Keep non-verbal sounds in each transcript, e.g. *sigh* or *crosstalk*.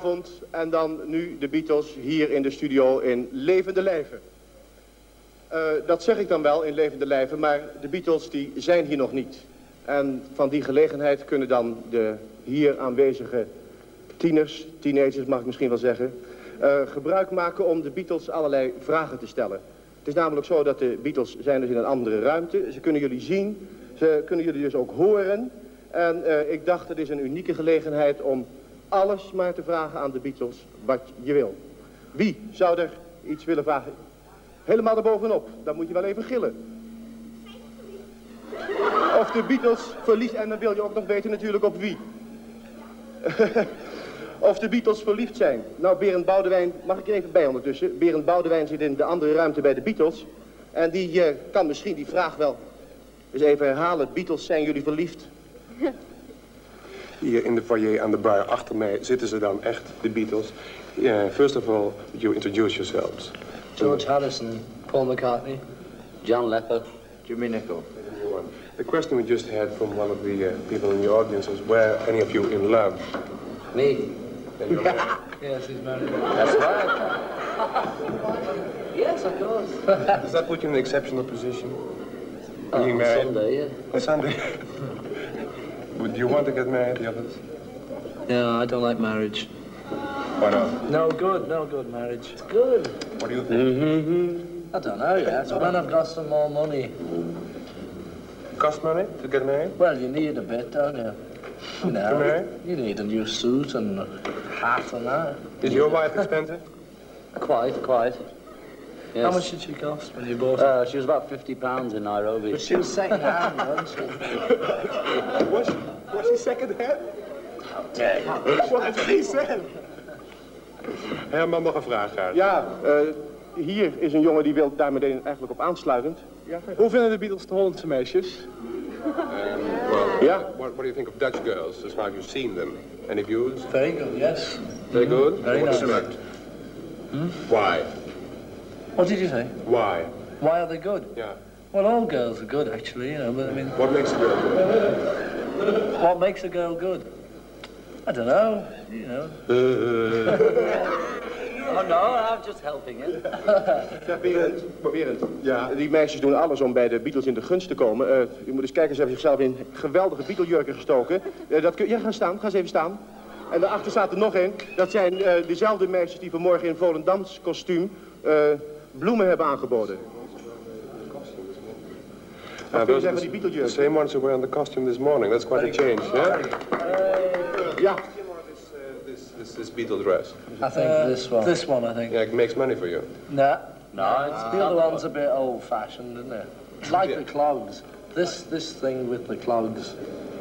Goedenavond en dan nu de Beatles hier in de studio in levende lijven. Uh, dat zeg ik dan wel in levende lijven, maar de Beatles die zijn hier nog niet. En van die gelegenheid kunnen dan de hier aanwezige tieners, teenagers mag ik misschien wel zeggen, uh, gebruik maken om de Beatles allerlei vragen te stellen. Het is namelijk zo dat de Beatles zijn dus in een andere ruimte. Ze kunnen jullie zien, ze kunnen jullie dus ook horen. En uh, ik dacht, het is een unieke gelegenheid om alles maar te vragen aan de Beatles wat je wil. Wie zou er iets willen vragen? Helemaal erbovenop, dan moet je wel even gillen. Of de Beatles verlies, en dan wil je ook nog weten natuurlijk op wie. *laughs* of de Beatles verliefd zijn. Nou, Berend Boudewijn, mag ik er even bij ondertussen? Berend Boudewijn zit in de andere ruimte bij de Beatles. En die uh, kan misschien die vraag wel eens even herhalen. Beatles, zijn jullie verliefd? *laughs* Hier in de foyer aan de bar achter mij zitten ze dan echt, de Beatles. Yeah, first of all, you introduce yourselves. George Harrison, Paul McCartney, John Lepper, Jimmy Nicol. The question we just had from one of the uh, people in the audience is, were any of you in love? Me? *laughs* yes, he's married. That's right. *laughs* yes, of course. Does that put you in an exceptional position? Oh, married? Sunday, yeah. On Sunday. *laughs* Would you want to get married, the others? No, I don't like marriage. Why not? No good, no good marriage. It's good. What do you think? Mm -hmm. I don't know, yes. When I've got some more money. Cost money to get married? Well, you need a bit, don't you? You know, To marry? you need a new suit and a hat and that. Is your wife expensive? Quite, quite. Yes. How much did she cost when you bought her? Uh, she was about 50 pounds in Nairobi. But she was second hand, wasn't she? *laughs* was, was he second hand? What he said. Herman, nog een vraag. Ja, uh, hier is een jongen die wil daar meteen eigenlijk op aansluitend. Ja, Hoe vinden de Beatles de Hollandse meisjes? Um, well, Yeah. what, what do you think of Dutch girls as far as you've seen them? Any views? Very good, yes. Very good? Very what nice. select? Why? What did you say? Why? Why are they good? Yeah. Well, all girls are good, actually, you know, but I mean, What makes a girl good? what makes a girl good? I don't know, you know. *laughs* Oh, no, I'm just helping it. *laughs* Ja, Berend, Berend. Ja. Die meisjes doen alles om bij de Beatles in de gunst te komen. Uh, je moet eens kijken, ze hebben zichzelf in geweldige Beatle-jurken gestoken. Uh, dat kun... Ja, ga staan, ga eens even staan. En daarachter staat er nog een. Dat zijn uh, dezelfde meisjes die vanmorgen in Volendams kostuum uh, bloemen hebben aangeboden. Wat kun je zeggen van die the same ones who were in the costume this morning. That's quite a change, yeah? Uh, ja, This, uh, uh, this, this Beatle dress. I think this one. This one, I think. Yeah, it makes money for you. Nah. No, it's The other one's a bit old-fashioned, isn't it? Like Yeah. the clogs. This this thing with the clogs.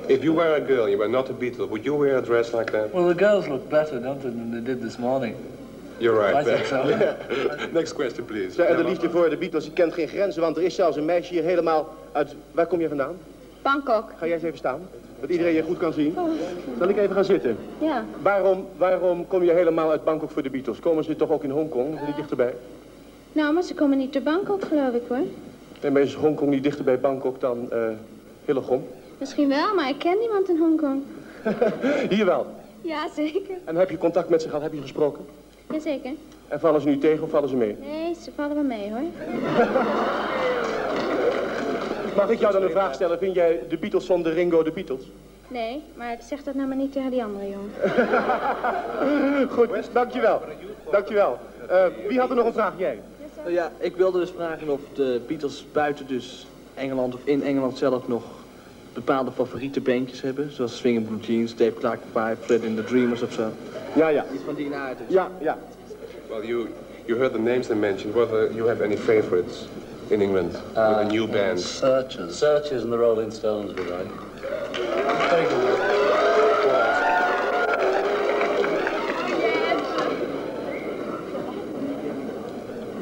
If you were a girl, you were not a beetle, would you wear a dress like that? Well, the girls look better, don't they, than they did this morning? You're right. I. *laughs* Next question, please. Zij- en de liefde voor de Beatles die kent geen grenzen, want er is zelfs een meisje hier helemaal uit... Waar kom je vandaan? Bangkok, Ga jij eens even staan, dat iedereen je goed kan zien. Zal ik even gaan zitten? ja. Waarom, waarom kom je helemaal uit Bangkok voor de Beatles? Komen ze toch ook in Hongkong? Niet dichterbij? Nou, maar ze komen niet te Bangkok, geloof ik hoor. Nee, maar is Hongkong niet dichter bij Bangkok dan eh Hillegom? Misschien wel, maar ik ken niemand in Hongkong. *laughs* Hier wel. Ja, zeker. En heb je contact met ze gehad? Heb je gesproken? Jazeker. En vallen ze nu tegen of vallen ze mee? Nee, ze vallen wel mee hoor. *laughs* Mag ik jou dan een vraag stellen? Vind jij de Beatles zonder Ringo de Beatles? Nee, maar zeg dat nou maar niet tegen die andere jongen. *laughs* Goed, dankjewel. Dankjewel. Eh wie had er nog een vraag? Jij? Ja, ik wilde dus vragen of de Beatles buiten dus Engeland of in Engeland zelf nog bepaalde favoriete bandjes hebben. Zoals Swingin' Blue Jeans, Dave Clark 5, Fred in the Dreamers of zo. Ja, ja. Iets van die aard dus. Ja, ja. Well, you, you heard the names they mentioned. Whether you have any favorites in England with a new band? Searchers. Searchers and the Rolling Stones were right.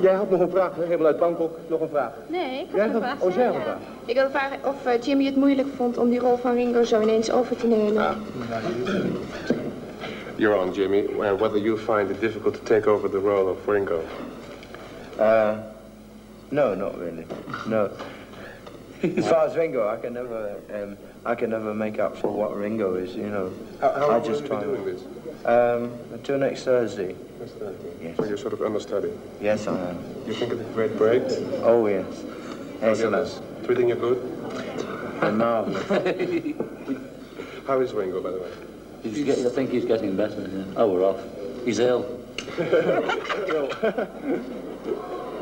Jij had nog een vraag, helemaal uit Bangkok. Nog een vraag. Nee, ik Jij heb een had- vraag. oh, zij had een vraag. Ik wilde vragen of eh, Jimmy het moeilijk vond om die rol van Ringo zo ineens over te nemen. You're on, Jimmy. Uh, whether you find it difficult to take over the role of Ringo? Uh, no, not really. No. *laughs* as far as Ringo, I can never, um, I can never make up for what Ringo is. You know, How, how I long just try. doing this? Um, until next Thursday. Thursday. Yes. So you're sort of understudy. Yes, I am. You think it's a great break? Oh yes. How's Excellent. Treating you good? And marvelous. *laughs* How is Ringo, by the way? He's get, I think he's getting better. Yeah. Oh, we're off. He's ill. *laughs*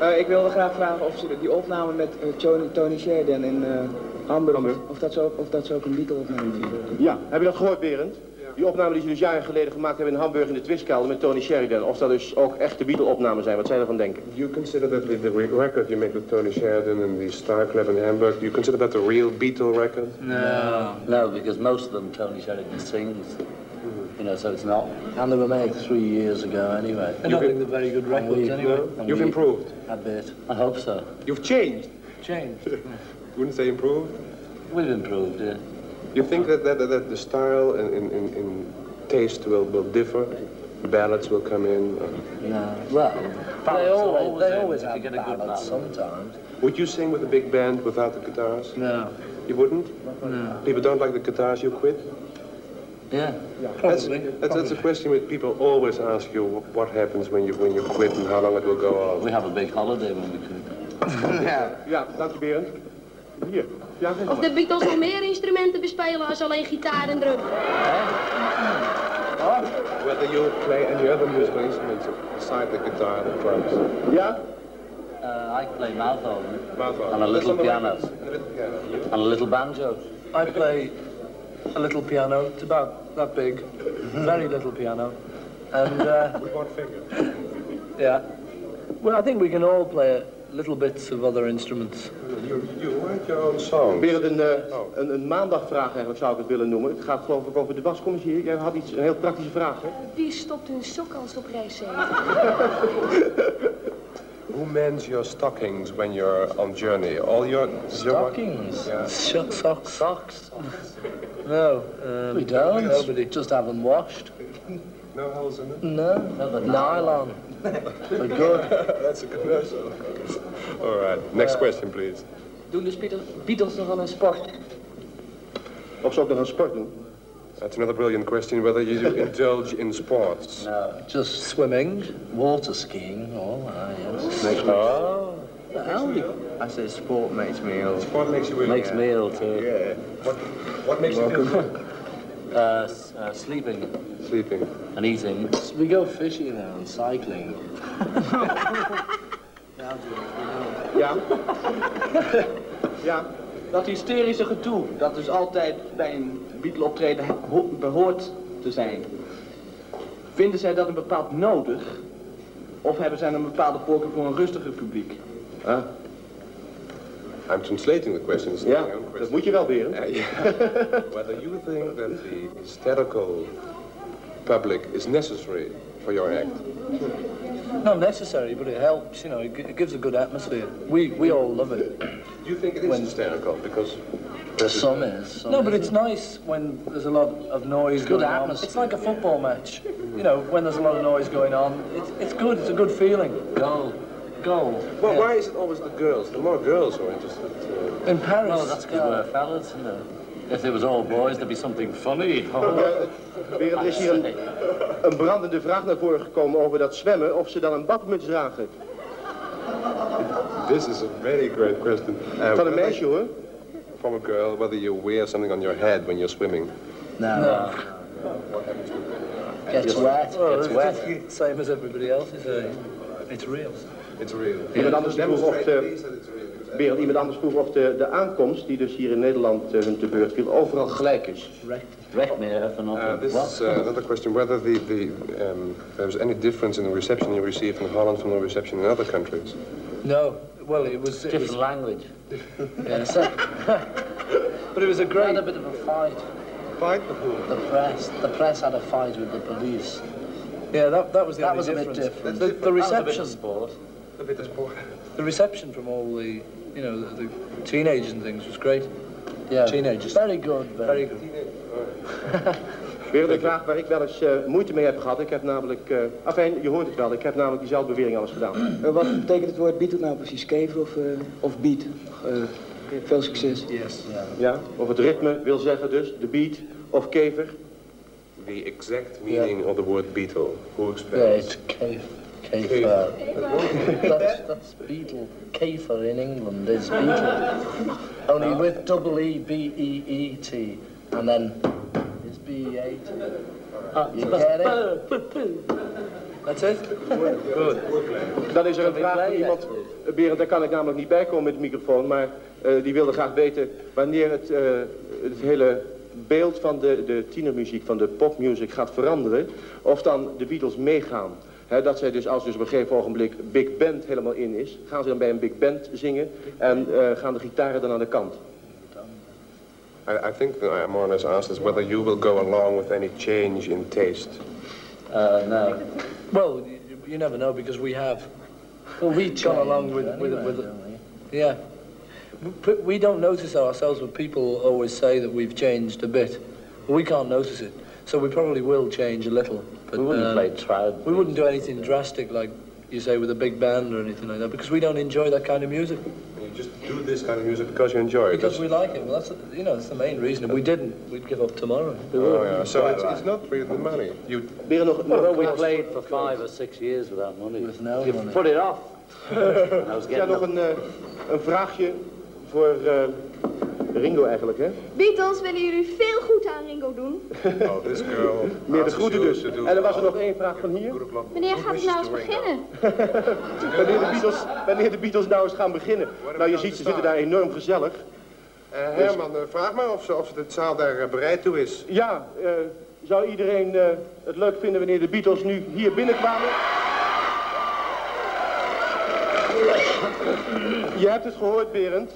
Eh, ik wilde graag vragen of ze die opname met eh, Tony, Tony Sheridan in eh, Hamburg, Hamburg. Of, dat zo, of dat zo ook een Beatle-opname is. Ja, heb je dat gehoord, Berend? Die opname die ze dus jaren geleden gemaakt hebben in Hamburg in de Twistkelder met Tony Sheridan. Of dat dus ook echte Beatle-opnamen zijn, wat zij ervan denken. Do you consider that the, the re- record you make with Tony Sheridan and the Star Club in Hamburg, do you consider that a real Beatle record? No. No, because most of them Tony Sheridan sings. You know, so it's not. And they were made three years ago anyway. I don't think they're very good records we- anyway. And You've improved. A bit. I hope so. You've changed. Changed. *laughs* Wouldn't say improved? We've improved, yeah. You think that, that, that the style and in, in, in taste will, will differ? Ballads will come in? or- No. Well, They ballads always, they always have get a good ballads sometimes. Would you sing with a big band without the guitars? No. You wouldn't? No. People don't like the guitars, you quit? Yeah. That's, Probably. that's, that's a question which people always ask you, what happens when you, when you quit and how long it will go on. We have a big holiday when we could. *laughs* yeah, dank je, Berend. Hier. Ja, Of de Beatles nog meer instrumenten bespelen als alleen gitaar en drum. Whether you play any other musical instruments aside the guitar and the drums. Ja? Uh, I play mouth organ Mouth organ. and a little piano. A little piano. And a little banjo. I play a little piano. It's about that big. Very little piano. And, uh, With one finger. *laughs* yeah. Well, I think we can all play little bits of other instruments. You, you write your own songs. Berend, een, eh, een, een maandagvraag eigenlijk zou ik het willen noemen. Het gaat geloof ik over de wascommissie. Jij had iets, een heel praktische vraag, hè? Wie stopt hun sok als op reis zijn? *laughs* Who mends your stockings when you're on journey? All your... Stockings? Yeah. Shut *laughs* socks. Socks? No. Um, We don't. Nobody. Just have them washed. *laughs* No holes in it? No. Nylon. We're good. *laughs* That's a commercial. All right. Next question, please. Doen de Beatles, Beatles nog aan een sport? Of ze ook nog een sport doen? That's another brilliant question, whether you *laughs* indulge in sports. No. Just swimming. Water skiing. Oh, ah, yes. Oh. I say sport makes me ill. Sport makes you ill. Makes me ill too. Yeah. What, what makes you feel Uh, uh, sleeping Sleeping. and eating. We go fishing now and cycling. *laughs* Ja? ja? Dat hysterische gedoe, dat dus altijd bij een Beatle optreden ho- behoort te zijn. Vinden zij dat een bepaald nodig? Of hebben zij een bepaalde voorkeur voor een rustiger publiek? I'm translating the question. It's not ja, my own dat question. moet je wel, Berend. Uh, yeah. *laughs* Whether you think that the hysterical public is necessary for your act. Not necessary, but it helps. You know, it, gi- it gives a good atmosphere. We we all love it. Do you think it is hysterical? Because Some is. Some No, but it's nice when there's a lot of noise Good going on. atmosphere. It's like a football match. You know, when there's a lot of noise going on, it's it's good. It's a good feeling. Goal. Goal. well, Yeah. why is it always the girls? The more girls who are interested. Uh, In Paris. Well, that's because we're fellas, you know. If it was all boys, there'd be something funny. Oh, Berend, er is hier een, een brandende vraag naar voren gekomen over dat zwemmen. Of ze dan een badmuts dragen. this is a very great question. Uh, Van een whether- meisje, hoor. From a girl, whether you wear something on your head when you're swimming. no. No. Gets wet. Gets it's wet. same as everybody else. It's, uh, it's real. It's real. Iemand anders vroeg of de, Please that it's real. Berend, iemand anders vroeg of de, de aankomst, die dus hier in Nederland eh, hun te beurt viel, overal gelijk is. Recht meer even op. Uh, this What? is uh, another question: whether the, the um, there was any difference in the reception you received in Holland from the reception in other countries. No. Well, it was. It was Different language. *laughs* yes. *laughs* but it was a We had great. a bit of a fight. Fight with who? The press. The press had a fight with the police. Yeah, that that was the That only was a bit difference. different. The, the That was a bit reception. of sport. A bit sport. The reception from all the, you know, the, the teenagers and things was great. Yeah. Teenagers. Very good. Very good. *laughs* Weer een vraag waar ik wel eens eh, moeite mee heb gehad. Ik heb namelijk, eh afijn, je hoort het wel, ik heb namelijk diezelfde bewering al eens gedaan. *clears throat* Eh, wat betekent het woord Beatle nou precies? Kever of, eh, of beat? Eh, veel succes. Yes. Ja, of het ritme wil zeggen dus, de beat of kever. The exact meaning of the word beetle. Who Yeah, explains? it's Kef. Kefir. That's, that's beetle. Kefir in England is beetle. Only with double E B E E T. And then it's B E A T. You get it? That's it? Good. Dan is er een vraag van iemand. Eh, Berend, daar kan ik namelijk niet bij komen met de microfoon. Maar eh, die wilde graag weten wanneer het, eh, het hele beeld van de, de tienermuziek, van de popmuziek gaat veranderen. Of dan de Beatles meegaan. Hè, dat zij dus als dus op een gegeven ogenblik Big Band helemaal in is, gaan ze dan bij een Big Band zingen en eh, gaan de gitaren dan aan de kant. I, I think that I more or less asked us whether you will go along with any change in taste. Uh, no. Well, you, you never know because we have. Well, we gone change along with, with, with we? Yeah. We- We don't notice ourselves, but people always say that we've changed a bit. We can't notice it. So we probably will change a little. But, We wouldn't um, play Trout. We wouldn't do anything drastic like you say with a big band or anything like that because we don't enjoy that kind of music. You just do this kind of music because you enjoy it. Because That's- we like it. Well, that's you know that's the main reason. If we didn't, we'd give up tomorrow. Oh, yeah. So it's, it's not really the money. You Berend, nog, nog Well, we played for five or six years without money. With no you money. put it off. *laughs* I was Ja, getting nog een, eh, een vraagje voor eh, Ringo eigenlijk, hè? Beatles, willen jullie veel goed aan Ringo doen? *laughs* oh, this girl. Meer de groeten dus. En er was er nog één vraag van hier. Wanneer Good gaat het nou eens beginnen? *laughs* Wanneer de, Beatles, wanneer de Beatles nou eens gaan beginnen. Nou, je ziet, ze zitten daar enorm gezellig. Eh, Herman, eh, vraag maar of, ze, of de zaal daar eh, bereid toe is. Ja, eh, zou iedereen eh, het leuk vinden wanneer de Beatles nu hier binnenkwamen? Je hebt het gehoord, Berend.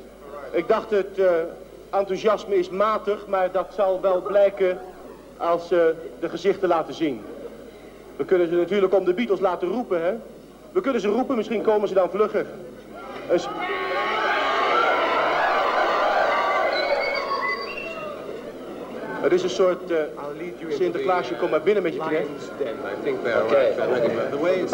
Ik dacht het eh, enthousiasme is matig, maar dat zal wel blijken als ze de gezichten laten zien. We kunnen ze natuurlijk om de Beatles laten roepen, hè? We kunnen ze roepen, misschien komen ze dan vlugger. Een Het is een soort eh, Sinterklaasje, kom maar binnen met je knecht. Lion's Den. I think they're Okay. right. They're ready. But the way it's...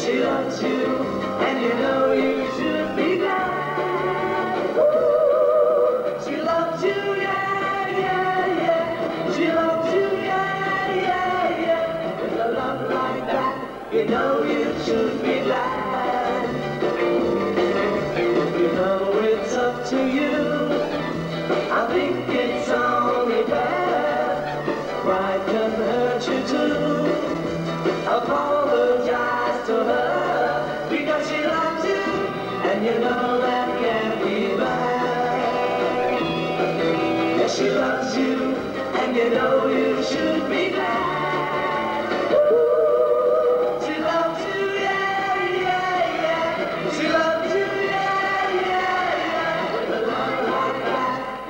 She loves you, and you know you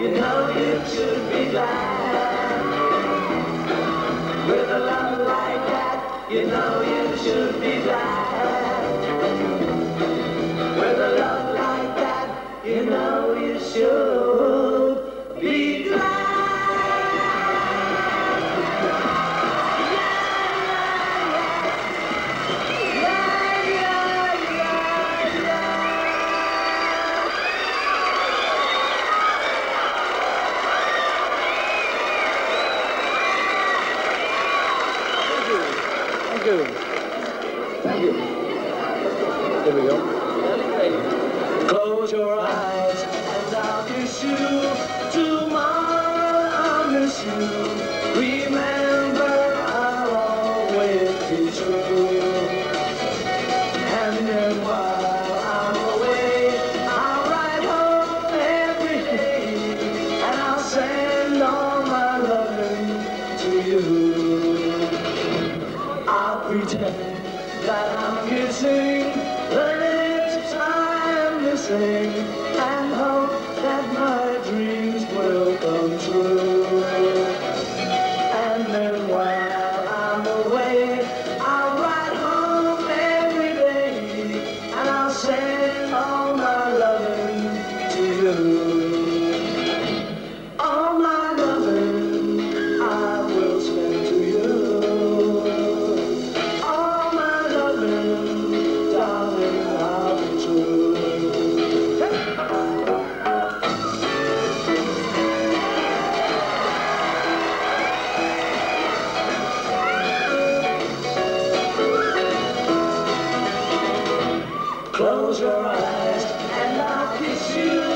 You know you should be glad. With a love like that, you know. say Close your eyes and I'll kiss you.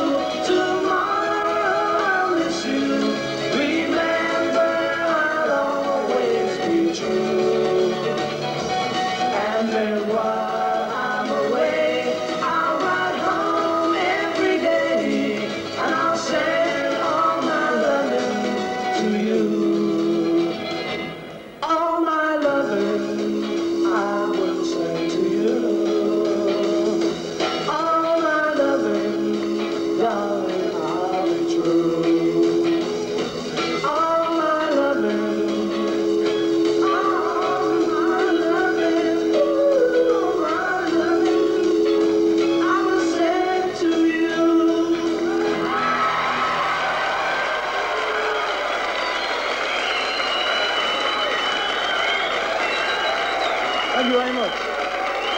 Thank you very much.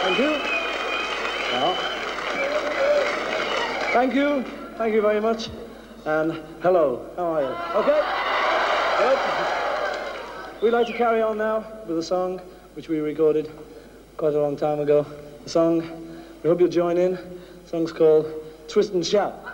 Thank you. Now. Thank you. Thank you very much. And hello. How are you? Okay? Good. We'd like to carry on now with a song which we recorded quite a long time ago. The song, we hope you'll join in. The song's called Twist and Shout.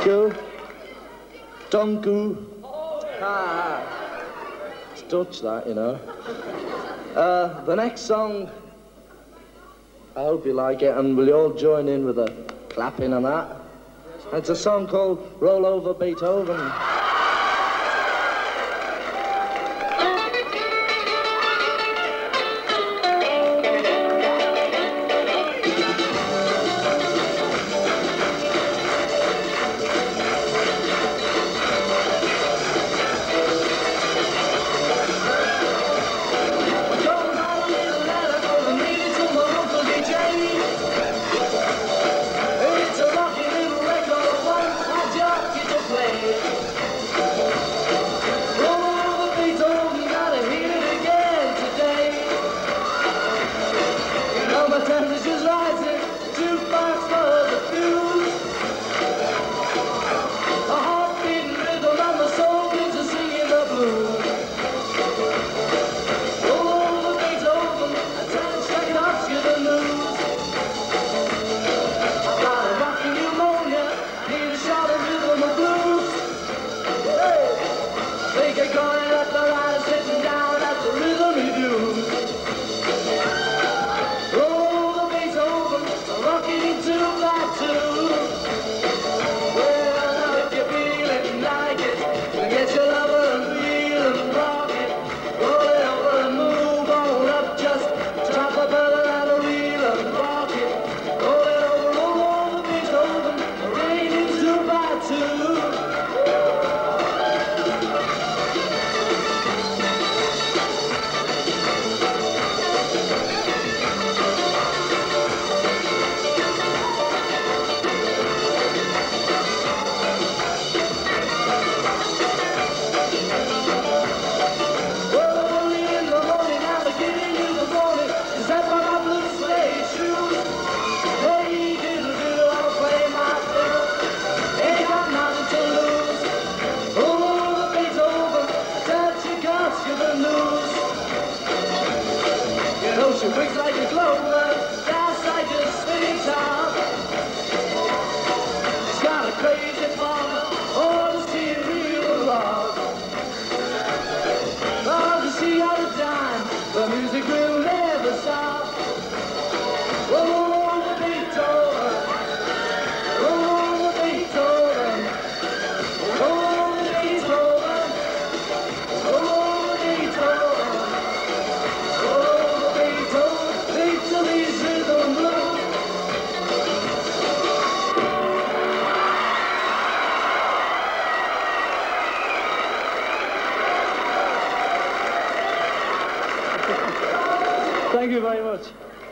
Tonku. Tonku. It's Dutch, that, you know. Uh, the next song, I hope you like it, and will you all join in with the clapping and that? It's a song called Roll Over Beethoven.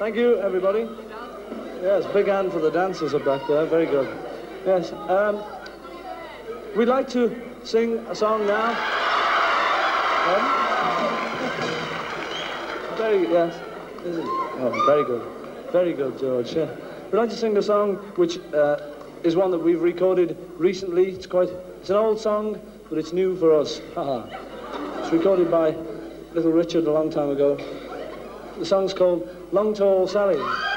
Thank you, everybody. Yes, big hand for the dancers are back there. Very good. Yes. Um, we'd like to sing a song now. Um, very, yes. Oh, very good. Very good, George. Yeah. We'd like to sing a song which uh, is one that we've recorded recently. It's quite, it's an old song, but it's new for us. it's recorded by Little Richard a long time ago. The song's called Long Tall Sally.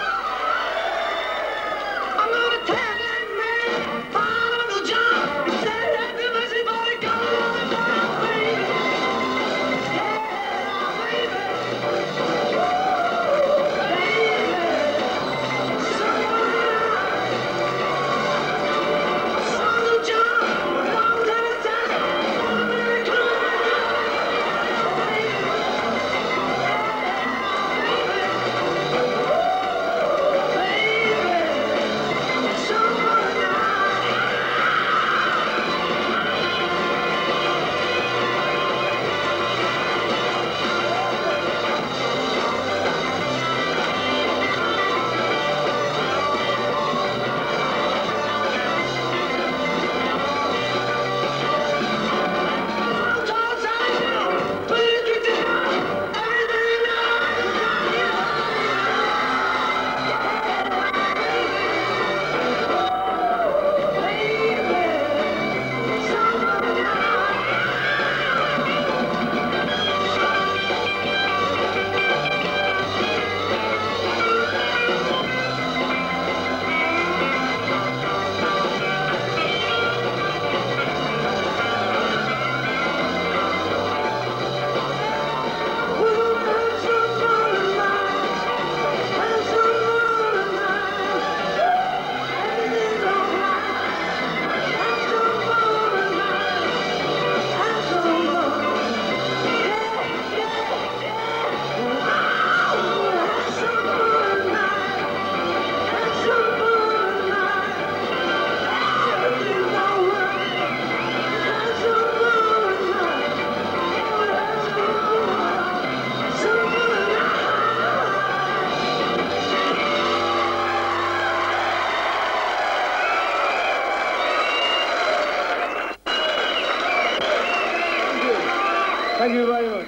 Thank you very much.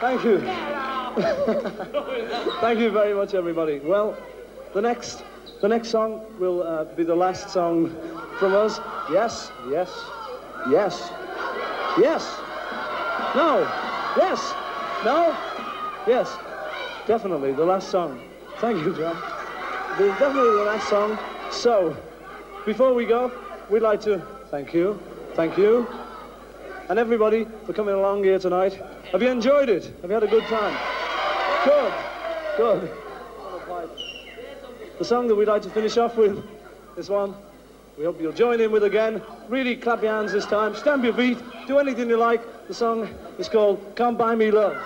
Thank you. *laughs* Thank you very much, everybody. Well, the next, the next song will uh, be the last song from us. Yes, yes, yes, yes. No, yes, no, yes. Definitely the last song. Thank you, John. Definitely the last song. So, before we go, we'd like to thank you, thank you, and everybody for coming along here tonight. Have you enjoyed it? Have you had a good time? Good, good. The song that we'd like to finish off with, this one, we hope you'll join in with again. Really clap your hands this time, stamp your feet, do anything you like. The song is called Come Buy Me Love.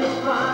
Satisfied.